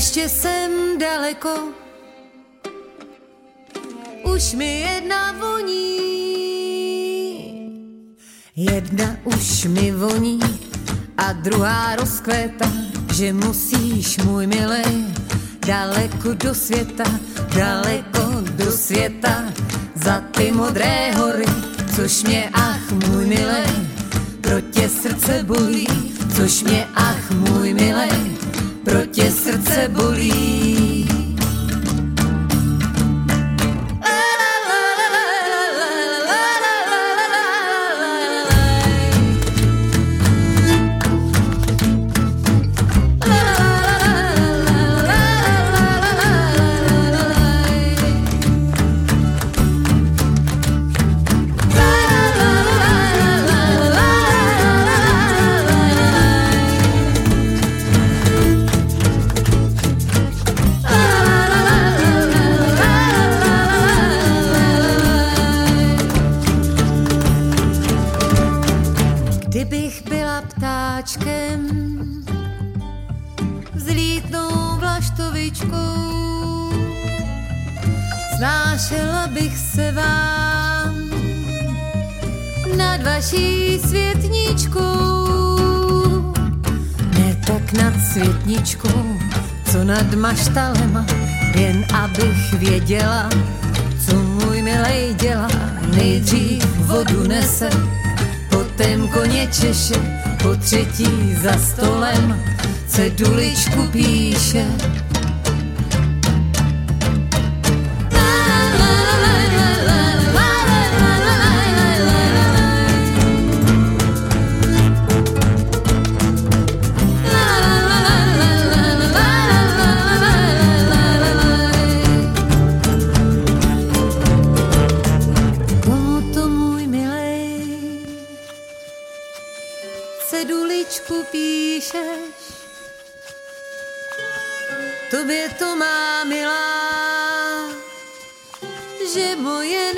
Ještě jsem daleko, už mi jedna voní. Jedna už mi voní a druhá rozkvétá, že musíš, můj milý, daleko do světa, daleko do světa, za ty modré hory, což mě, ach, můj milý, pro tě srdce bolí, což mě, ach, můj milý, pro tě srdce bolí. Vaší světničkou. Ne tak nad světničkou, co nad maštalema, jen abych věděla, co můj milej dělá. Nejdřív vodu nese, potom koně češe, po třetí za stolem ceduličku píše. to má milá, že moje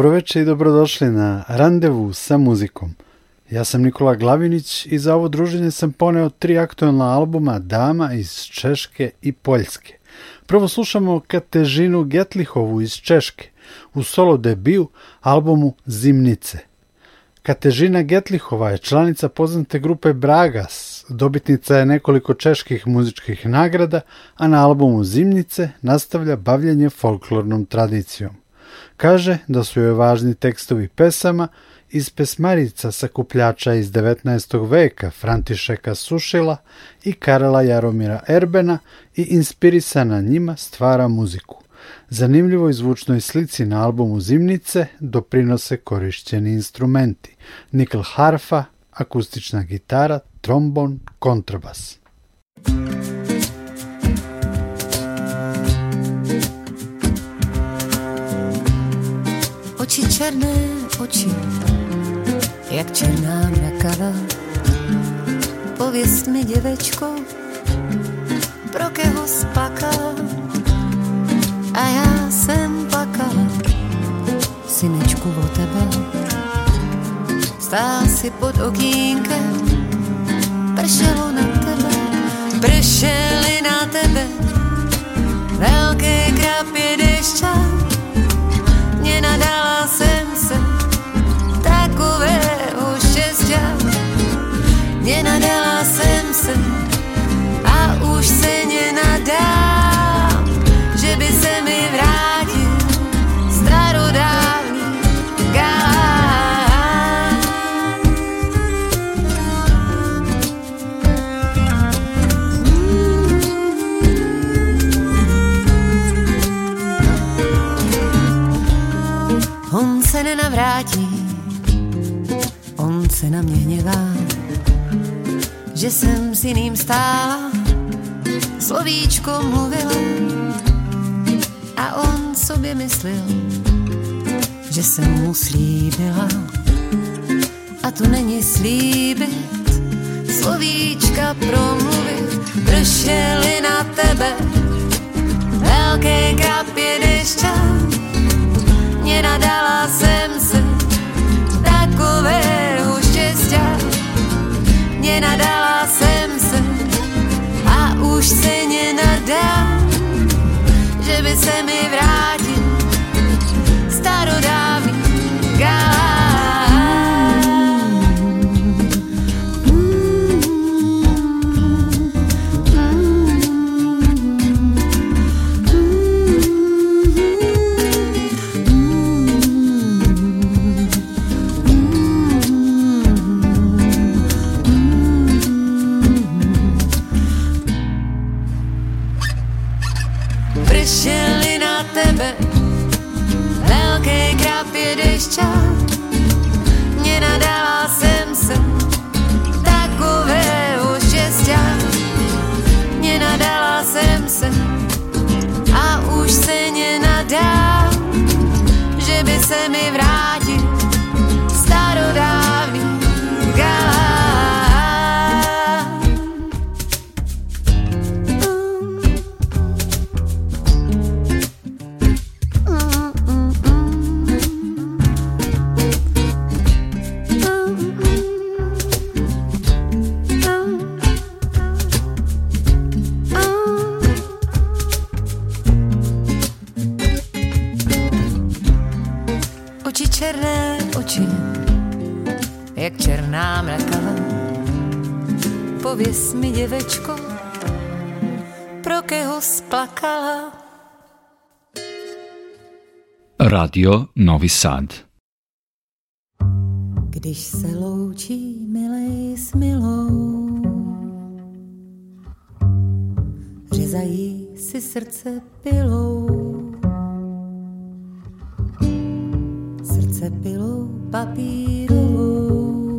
veče i dobrodošli na randevu sa muzikom. Ja sam Nikola Glavinić i za ovo druženje sam poneo tri aktualna albuma Dama iz Češke i Poljske. Prvo slušamo Katežinu Getlihovu iz Češke u solo debiju albumu Zimnice. Katežina Getlihova je članica poznate grupe Bragas, dobitnica je nekoliko čeških muzičkih nagrada, a na albumu Zimnice nastavlja bavljanje folklornom tradicijom. Kaže da su joj važni tekstovi pesama iz pesmarica sakupljača iz 19. veka Františeka Sušila i Karela Jaromira Erbena i inspirisana njima stvara muziku. Zanimljivoj zvučnoj slici na albumu Zimnice doprinose korišćeni instrumenti. Nikl harfa, akustična gitara, trombon, kontrabas. Oči černé oči, jak černá mrakava. Pověst mi, děvečko, pro keho spakala. A já jsem plakala, synečku o tebe. Stál si pod okýnkem, pršelo na tebe, pršeli na tebe, velké krapě dešťa nenadala jsem se takového štěstí. Nenadala jsem se a už se nenadám, že jsem s jiným stála, slovíčko mluvila, A on sobě myslel, že jsem mu slíbila. A to není slíbit, slovíčka promluvit, pršeli na tebe, velké krapě dešťa. Nenadala jsem se takového štěstia, nenadala už se nenadá, že by se mi vrátil křičel, nenadala jsem se takového štěstí. Nenadala jsem se a už se nenadám, že by se mi vrátil. Radio Novi Sad. Když se loučí milej s milou, řezají si srdce pilou. Srdce pilou papírovou,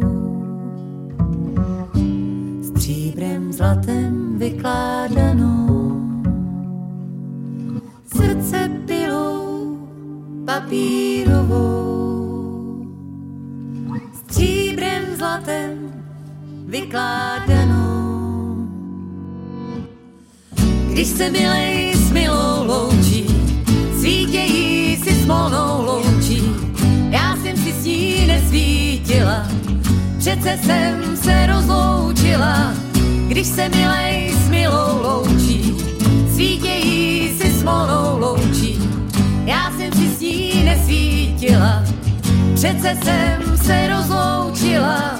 stříbrem zlatem vykládanou. Srdce papírovou, stříbrem zlatem vykládanou. Když se milej s milou loučí, svítějí si smolnou loučí, já jsem si s ní nesvítila, přece jsem se rozloučila, když se milej s milou loučí, svítějí si smolnou loučí, já jsem nesvítila, přece jsem se rozloučila.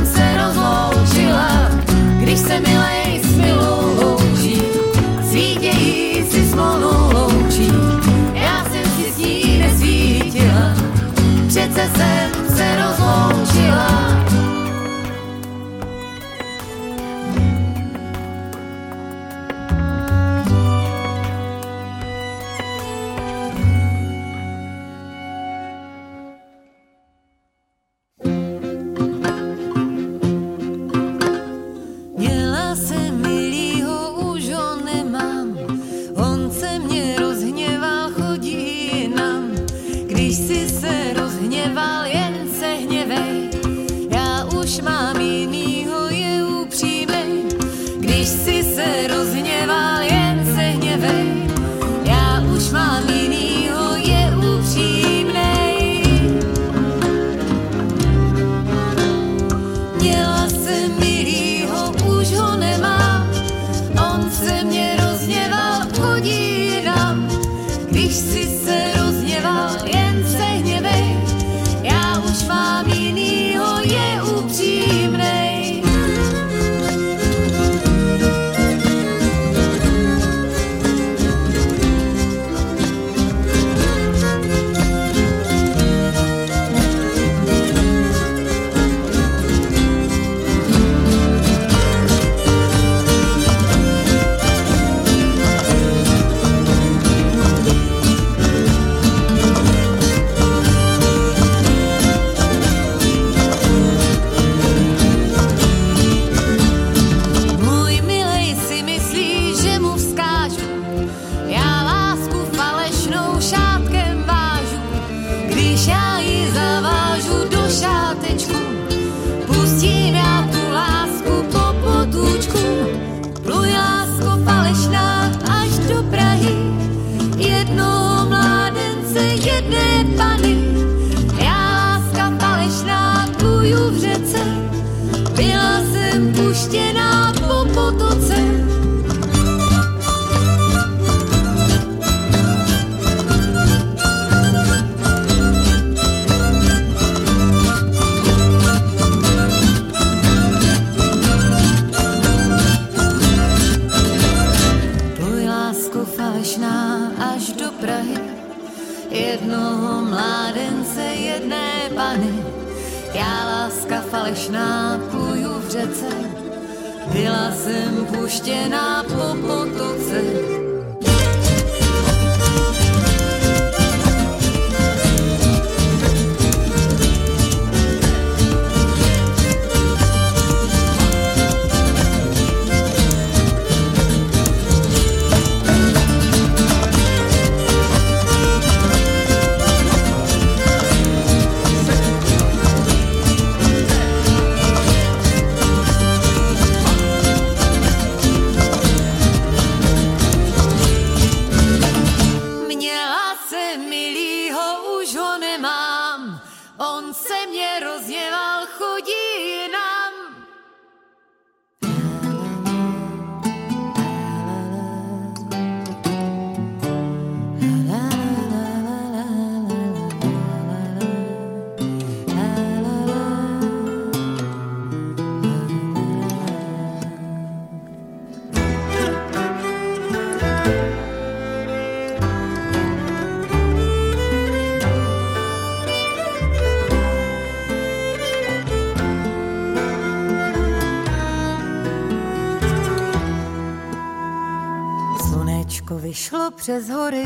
přes hory,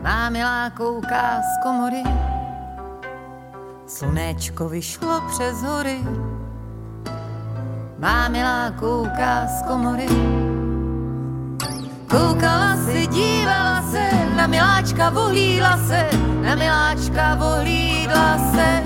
má milá kouká z komory. Slunéčko vyšlo přes hory, má milá kouká z komory. Koukala se, dívala se, na miláčka vohlídla se, na miláčka vohlídla se.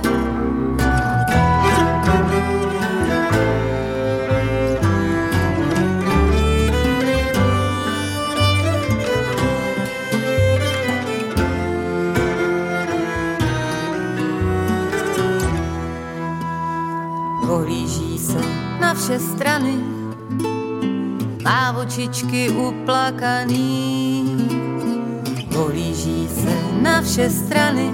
Vše strany, má očičky uplakaný, políží se na vše strany,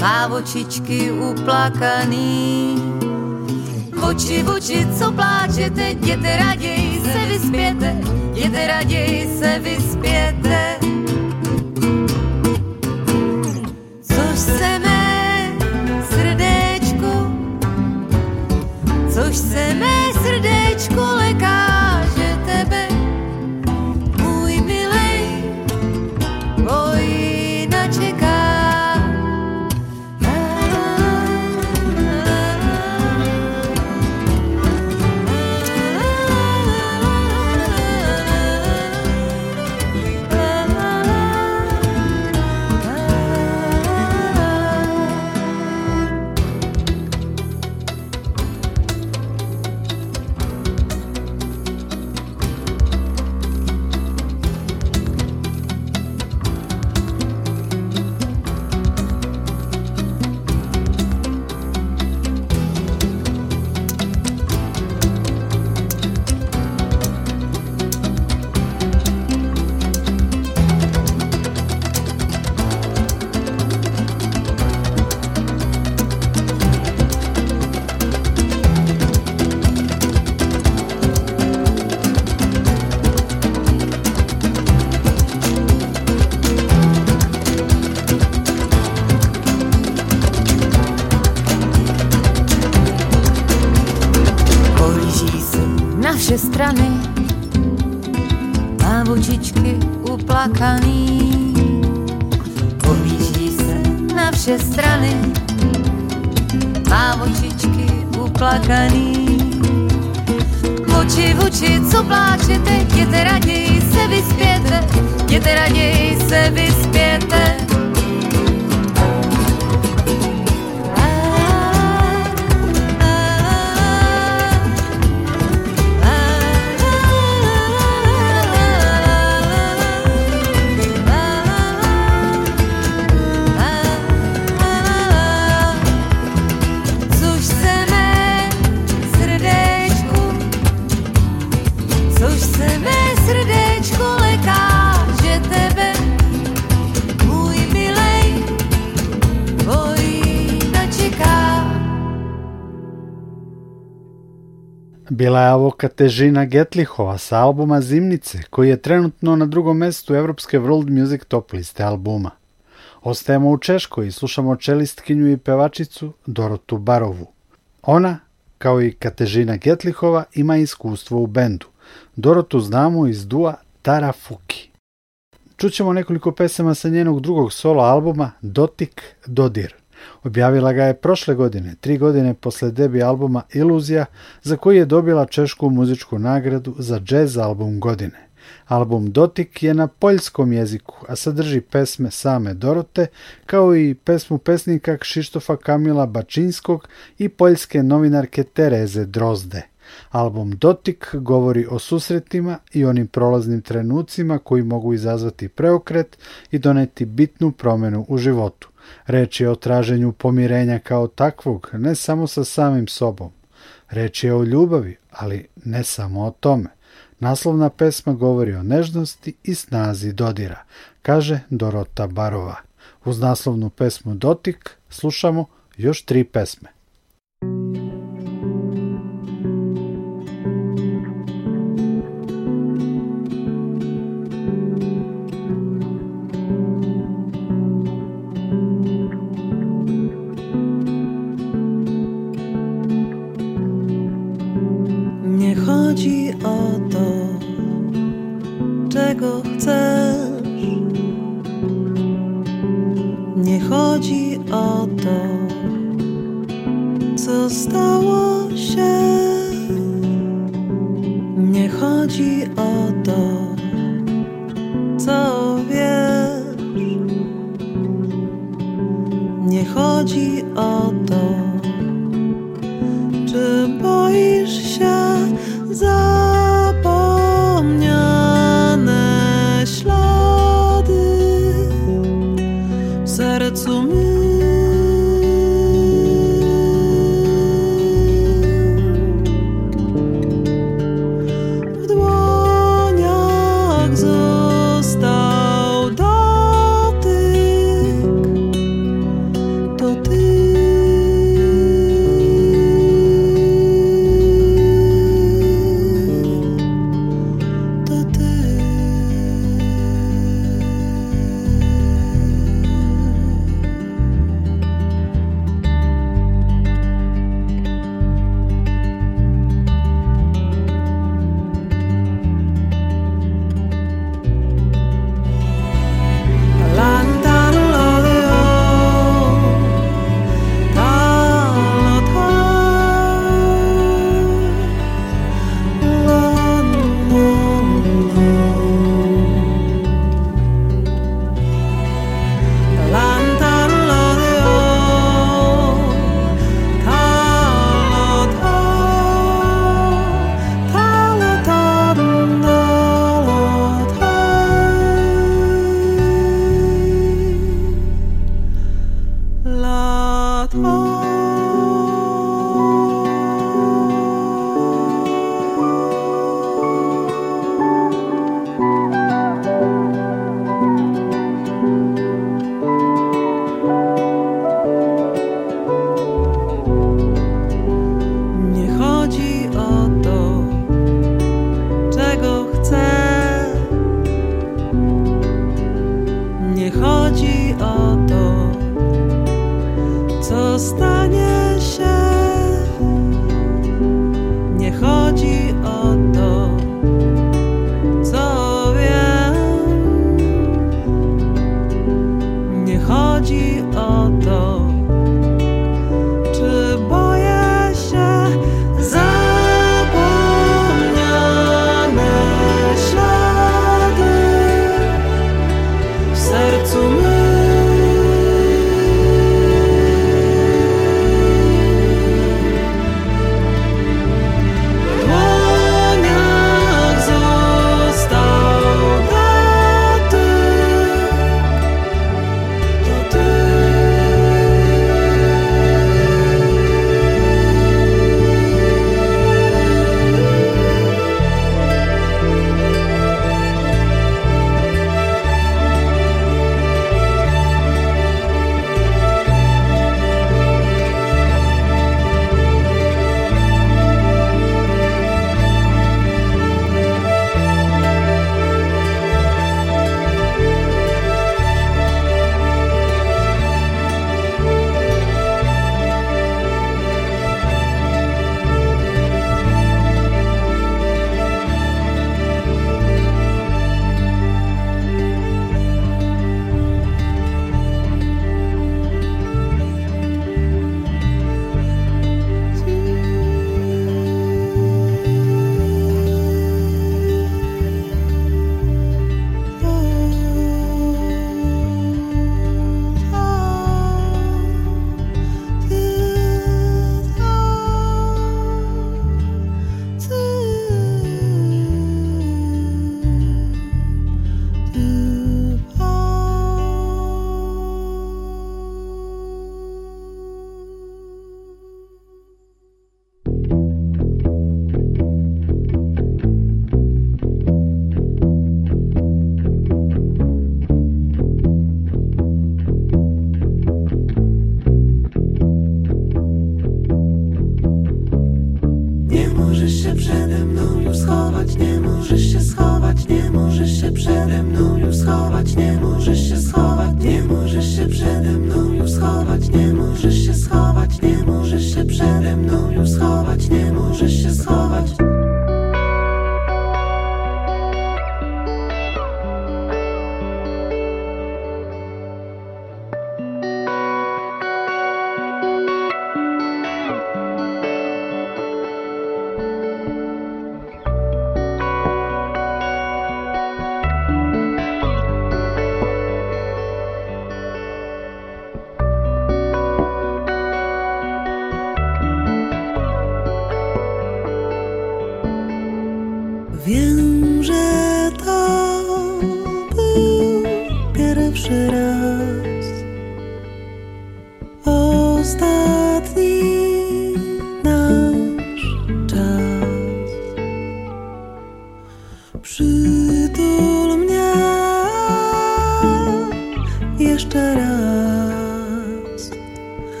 má očičky uplakaný. Oči, oči, co pláčete, jděte raději se vyspěte, jděte raději se vyspěte. Což se mé srdéčko lekáže zaplakaný. Objíždí se na vše strany, má očičky uplakaný. Oči v oči, co pláčete, jděte raději se vyspěte, jděte raději se vyspěte. Bila je ovo Katežina Getlihova sa albuma Zimnice, koji je trenutno na drugom mestu Evropske World Music Top liste albuma. Ostajemo u Češkoj i slušamo čelistkinju i pevačicu Dorotu Barovu. Ona, kao i Katežina Getlihova, ima iskustvo u bendu. Dorotu znamo iz dua Tarafuki. Čućemo nekoliko pesama sa njenog drugog solo albuma Dotik Dodir. Objavila ga je prošle godine, tri godine posle debi albuma Iluzija, za koji je dobila Češku muzičku nagradu za jazz album godine. Album Dotik je na poljskom jeziku, a sadrži pesme same Dorote, kao i pesmu pesnika Kšištofa Kamila Bačinskog i poljske novinarke Tereze Drozde. Album Dotik govori o susretima i onim prolaznim trenucima koji mogu izazvati preokret i doneti bitnu promjenu u životu. Reč je o traženju pomirenja kao takvog, ne samo sa samim sobom. Reč je o ljubavi, ali ne samo o tome. Naslovna pesma govori o nežnosti i snazi dodira, kaže Dorota Barova. Uz naslovnu pesmu Dotik slušamo još tri pesme.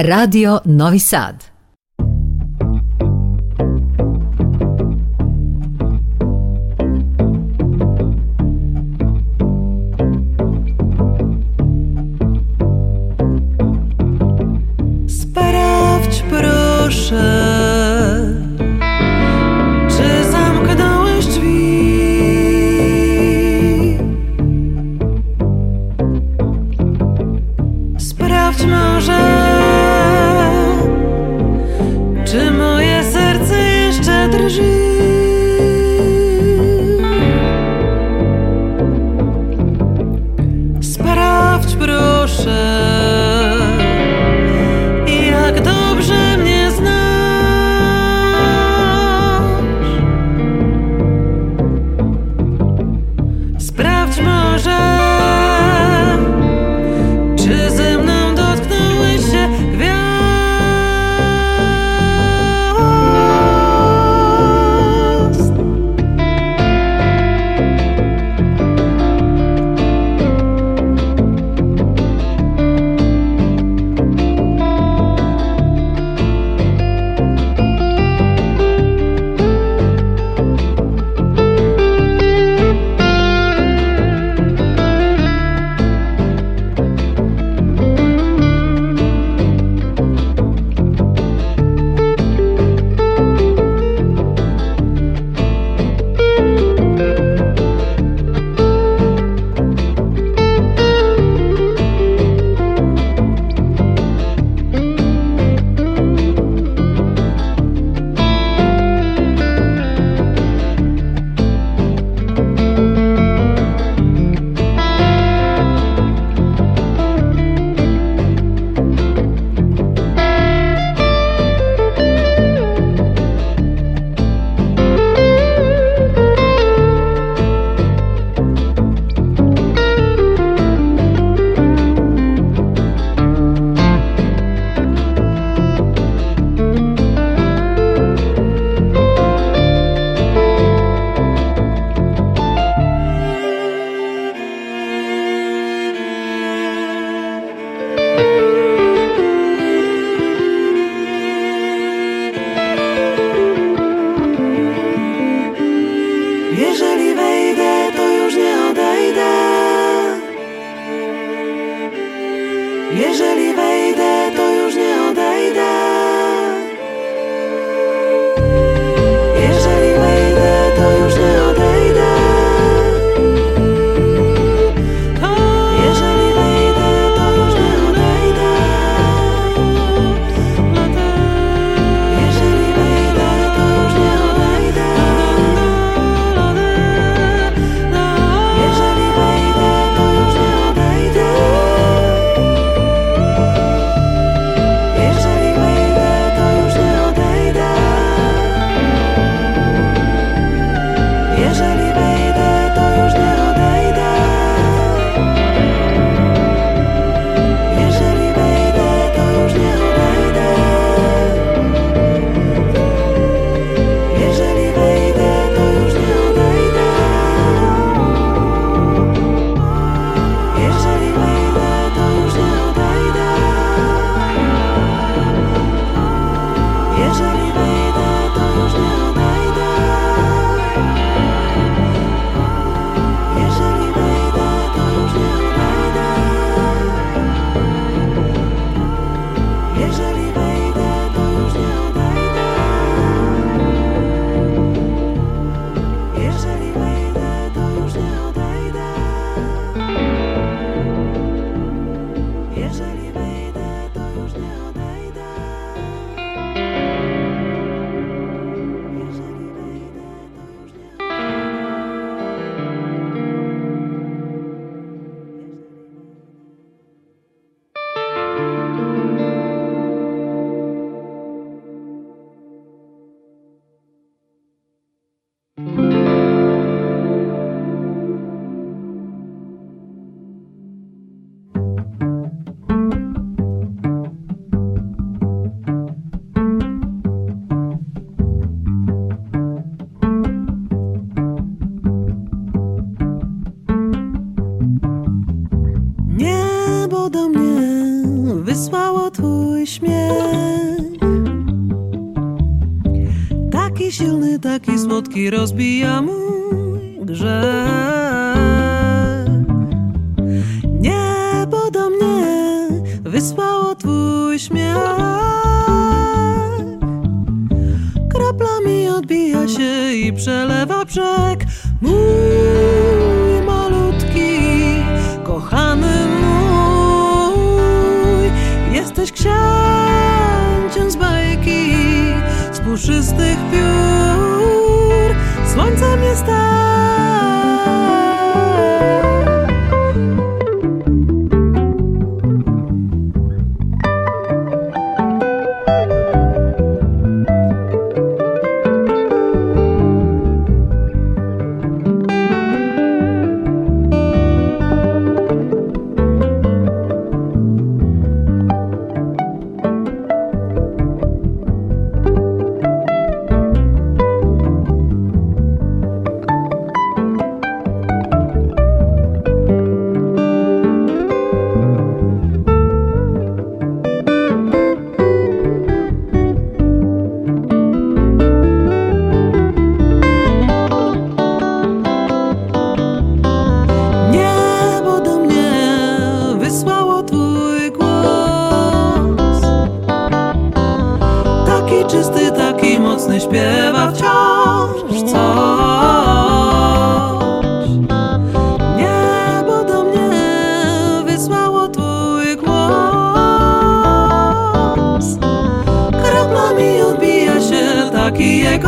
Radio Novi Sad. Smutki rozbija mój grzech. Niebo do mnie wysłało twój śmiech. Kroplami odbija się i przelewa brzeg. Słońcem jest Niebo He est.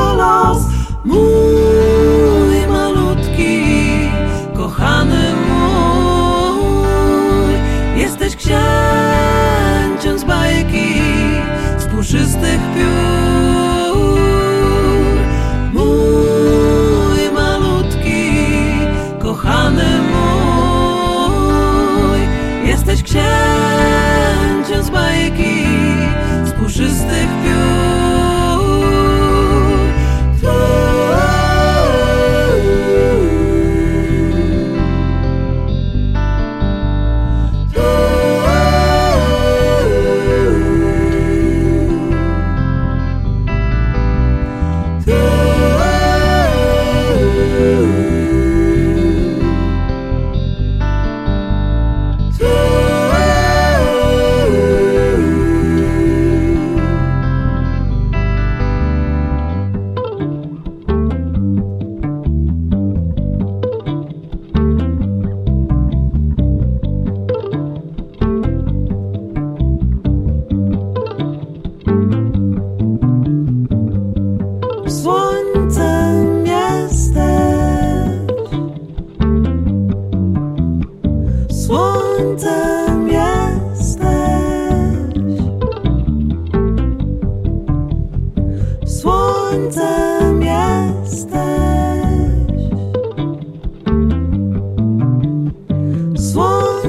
U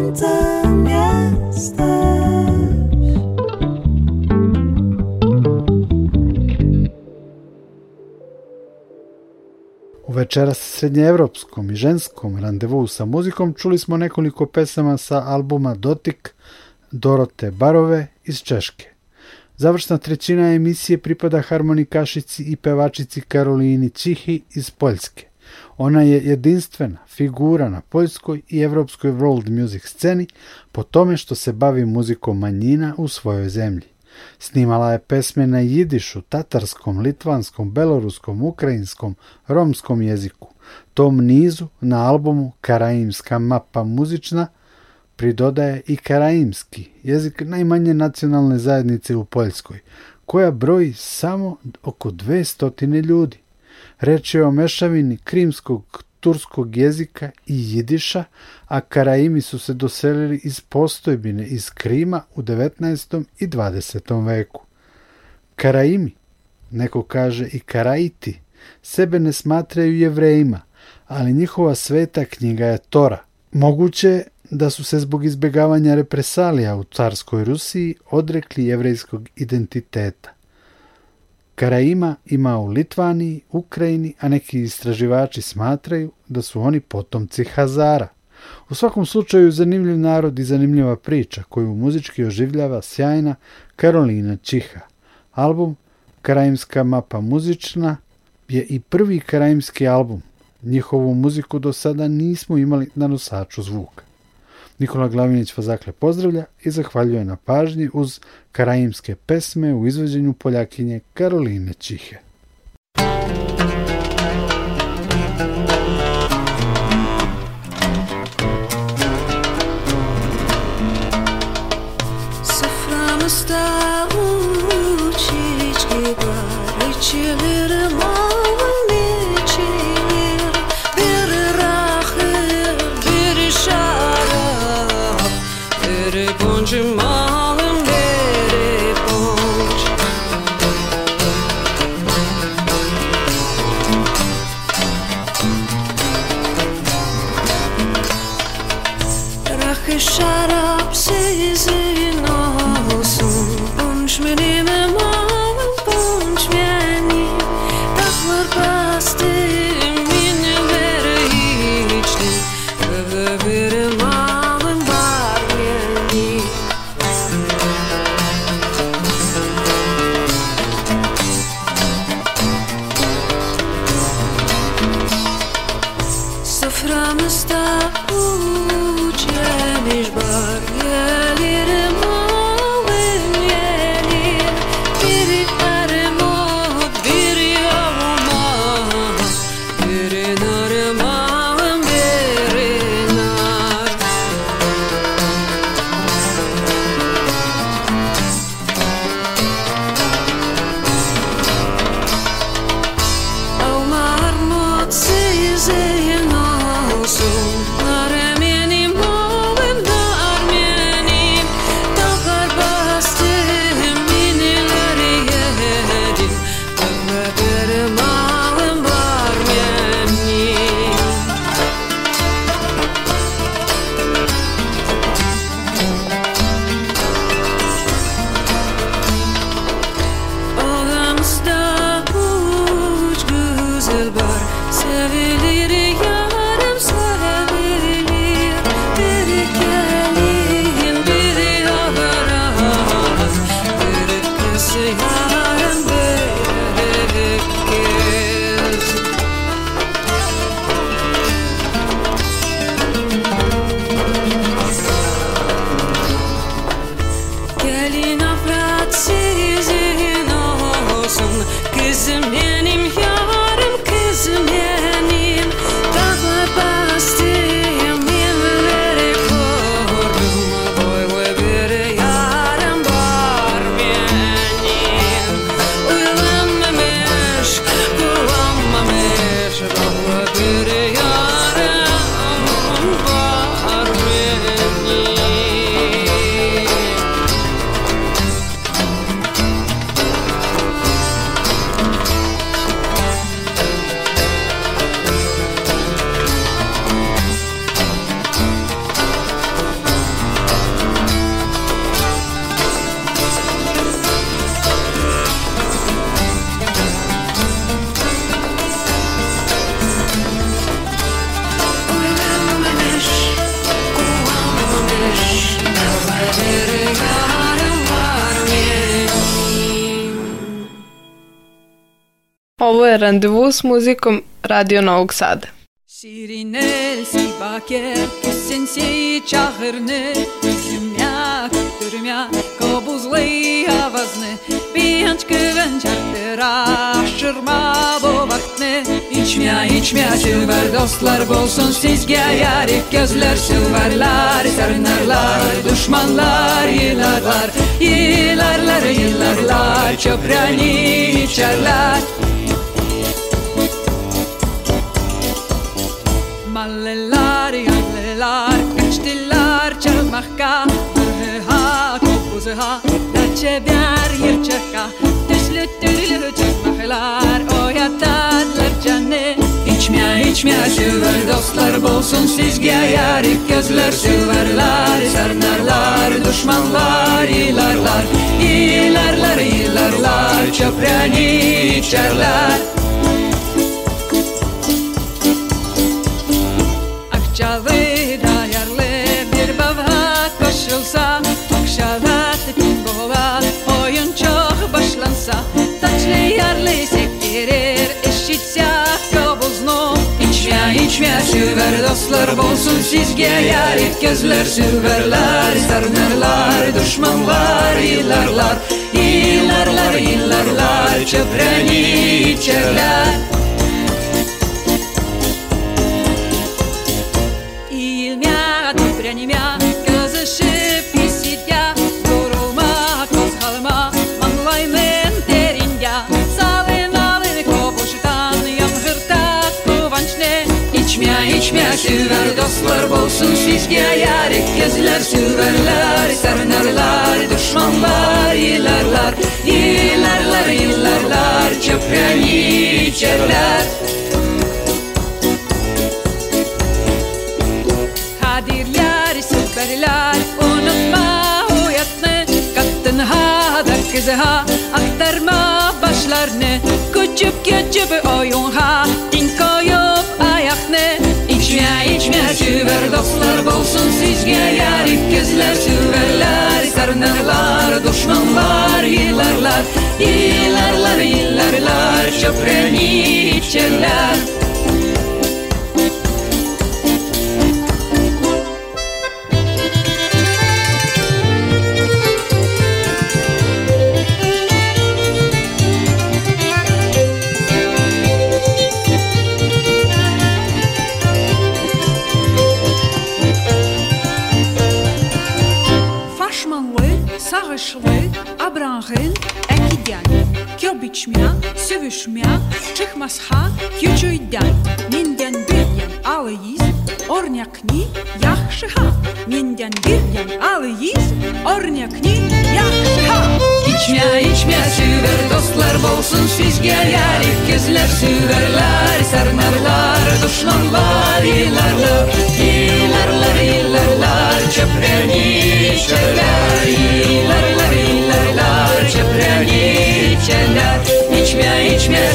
večeras srednjeevropskom i ženskom randevu sa muzikom čuli smo nekoliko pesama sa albuma Dotik Dorote Barove iz Češke. Završna trećina emisije pripada harmonikašici i pevačici Karolini Čihi iz Poljske. Ona je jedinstvena figura na poljskoj i evropskoj world music sceni po tome što se bavi muzikom manjina u svojoj zemlji. Snimala je pesme na jidišu, tatarskom, litvanskom, beloruskom, ukrajinskom, romskom jeziku. Tom nizu na albumu Karaimska mapa muzična pridodaje i karaimski, jezik najmanje nacionalne zajednice u Poljskoj, koja broji samo oko 200 ljudi. Reč je o mešavini krimskog, turskog jezika i jidiša, a Karaimi su se doselili iz postojbine iz Krima u 19. i 20. veku. Karaimi, neko kaže i Karaiti, sebe ne smatraju jevrejima, ali njihova sveta knjiga je Tora. Moguće je da su se zbog izbjegavanja represalija u carskoj Rusiji odrekli jevrejskog identiteta. Karaima ima u Litvaniji, Ukrajini, a neki istraživači smatraju da su oni potomci Hazara. U svakom slučaju zanimljiv narod i zanimljiva priča koju muzički oživljava sjajna Karolina Čiha. Album Karaimska mapa muzična je i prvi karaimski album. Njihovu muziku do sada nismo imali na nosaču zvuka. Nikola Glavinić vas zakle pozdravlja i zahvaljuje na pažnji uz karaimske pesme u izvođenju Poljakinje Karoline Čihe. Soframızda uçiçki var İçilir mağın içi je randevu s muzikom Radio Novog Sada. Şirinel sibaker küssen seyi çahırını Üzümya küttürmya kobuzlay avazını Bir hanç kıvan çarptıra şırma bu vaktini İçmya içmya silver dostlar bolsun sizge yarik gözler silverlar Sarnarlar düşmanlar yıllarlar Yıllarlar yıllarlar çöprani içerler mallelar i anglelar Kasztylar, czermachka Arheha, kopuzeha Dla ciebiar, jerczerka Tyśle, tyśle, czermachelar Oyata, dlerczany İçmeye içmeye süver dostlar Bolsun sizge yarik gözler Süverler, sarnarlar Düşmanlar, ilarlar İlarlar, ilarlar Çöpreni içerler Кшавы да ярлы бир бават башылса Кшават бин бола ойын чоқ башланса Тачлы ярлы секерер işitse kabuznu İçme içme süver dostlar bolsun sizge yar etközler süverler Sarnırlar düşmanlar yıllarlar. Yıllarlar yıllarlar çöpreni içerler. dostlar bolsun sizge yarik Gözler süverler, ternerler, düşmanlar ilerler İlerler, ilerler, cepheni içerler. Hadirler, süperler, unutma huyatını Kattın ha, da kızı ha, aktarma başlarını Küçük küçük oyun ha, dinko süver dostlar Bolsun sizge yarik gözler süverler. Sarnarlar, düşmanlar Yıllarlar, yıllarlar, yıllarlar. Çöpreni içerler içmya, süvüşmya, çıkmazha, küçüyden, minden biryen alıyız, ornyakni, yaxşıha, minden biryen alıyız, ornyakni, yaxşıha. İçmya, içmya, süver dostlar, bolsun sizger yarik gözler, süverler, sarnarlar, düşmanlar, yıllarlar, yıllarlar, yıllarlar, çöpreni, çöller, yıllarlar.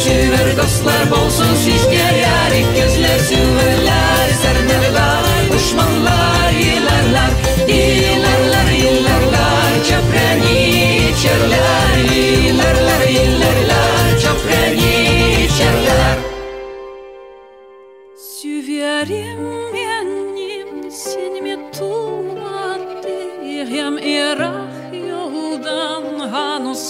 sevir do'stlar bo'lsin sizga yarik ko'zlar suvirlar zarnavlar dushmanlar yilarlar yilarlar yilarlar chaprani ichirlar yilarlar yilarlar chaprani ichirlar suverim menim senmi tumatdi ham erah yo'ldan hanuz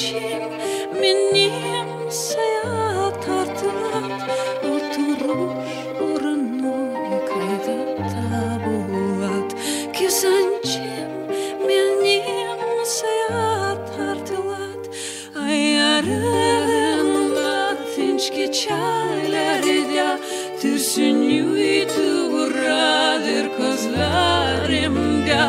için benim seyahat artık oturur orunu kaydı tabuat güzencim benim seyahat artılat ayarında tinç geçerlerde düşünüydü buradır kızlarımda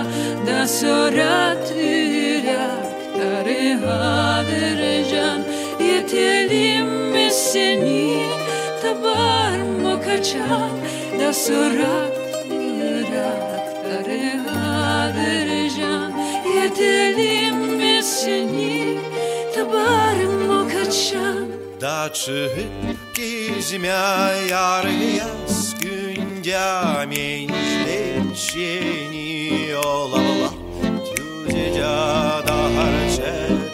da sonra tüyler Tarihadır can Yetelim mi seni? Tabar mı kaçan Da sorak Irak. Tarihadır can Yetelim mi seni? Tabar mı kaçan Da çıkıp dizime yar yaz Gün gamin Şeni ola ola Tüce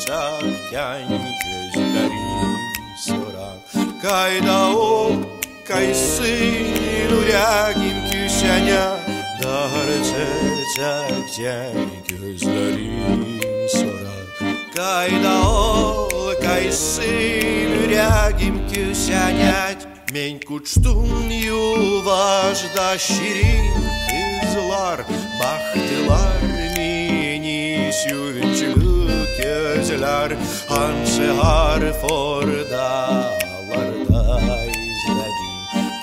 vecsátjány közberin szorán. Kajdaó, kajszín, urágim küsenyá, Darcsátjány közberin szorán. Kajdaó, kajszín, urágim küsenyát, Мень кучтун юваш да ширин кызлар, бахтылар sjunkjuluk gözeler Hanse har for dağlarda izledim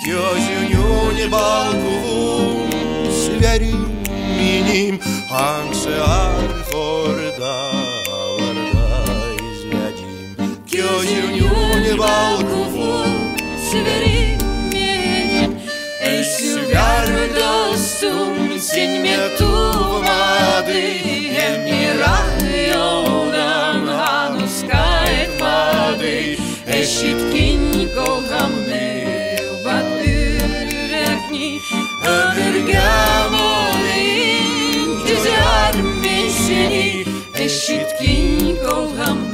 Gözünün balkon sverim minim Hanse har for dağlarda izledim. Gözünün balkon sverim minim Es ver dostum. Сень мету мады, Эмира йоудан ханускает мады, Эшиткин колгамны, Батыр рюрекни, Ödürgen olayım güzel mi seni Eşitkin kolgam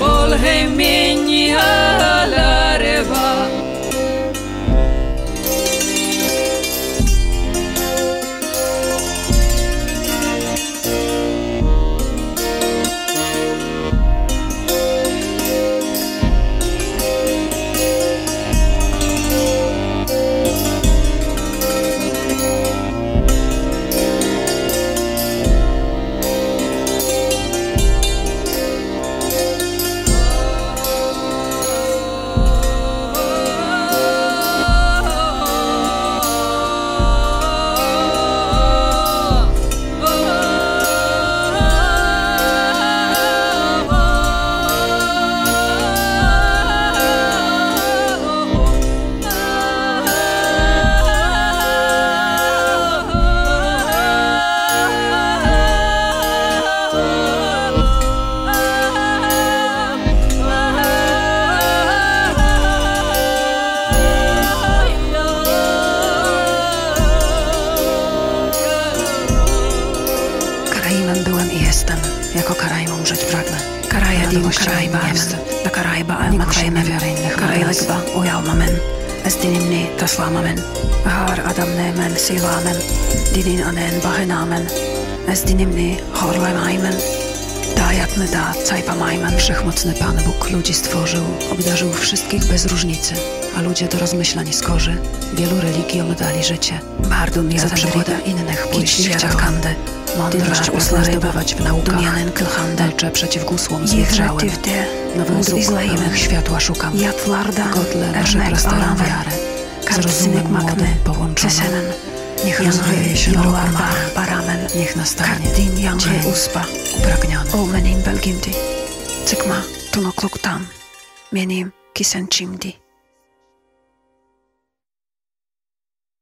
bol he min yat Cajpamajman. Wszechmocny Pan Bóg ludzi stworzył, obdarzył wszystkich bez różnicy, a ludzie do rozmyślań skorzy. Wielu religiom dali życie. Bardun za przykłada innych pójść kandę. Mądrość usła zdobywać w naukach. Kilhandel przeciw gusłom zjeżdżałem. Nowych pełnych światła szukam. Godle nasze prastarą wiarę. Zrozumiem młody połączone. Niech rozwieje się rower paramen. Niech nastanie dzień uspa upragniony. O menim belgimdi. Cykma tunokluk tam. Menim kisenchimdi.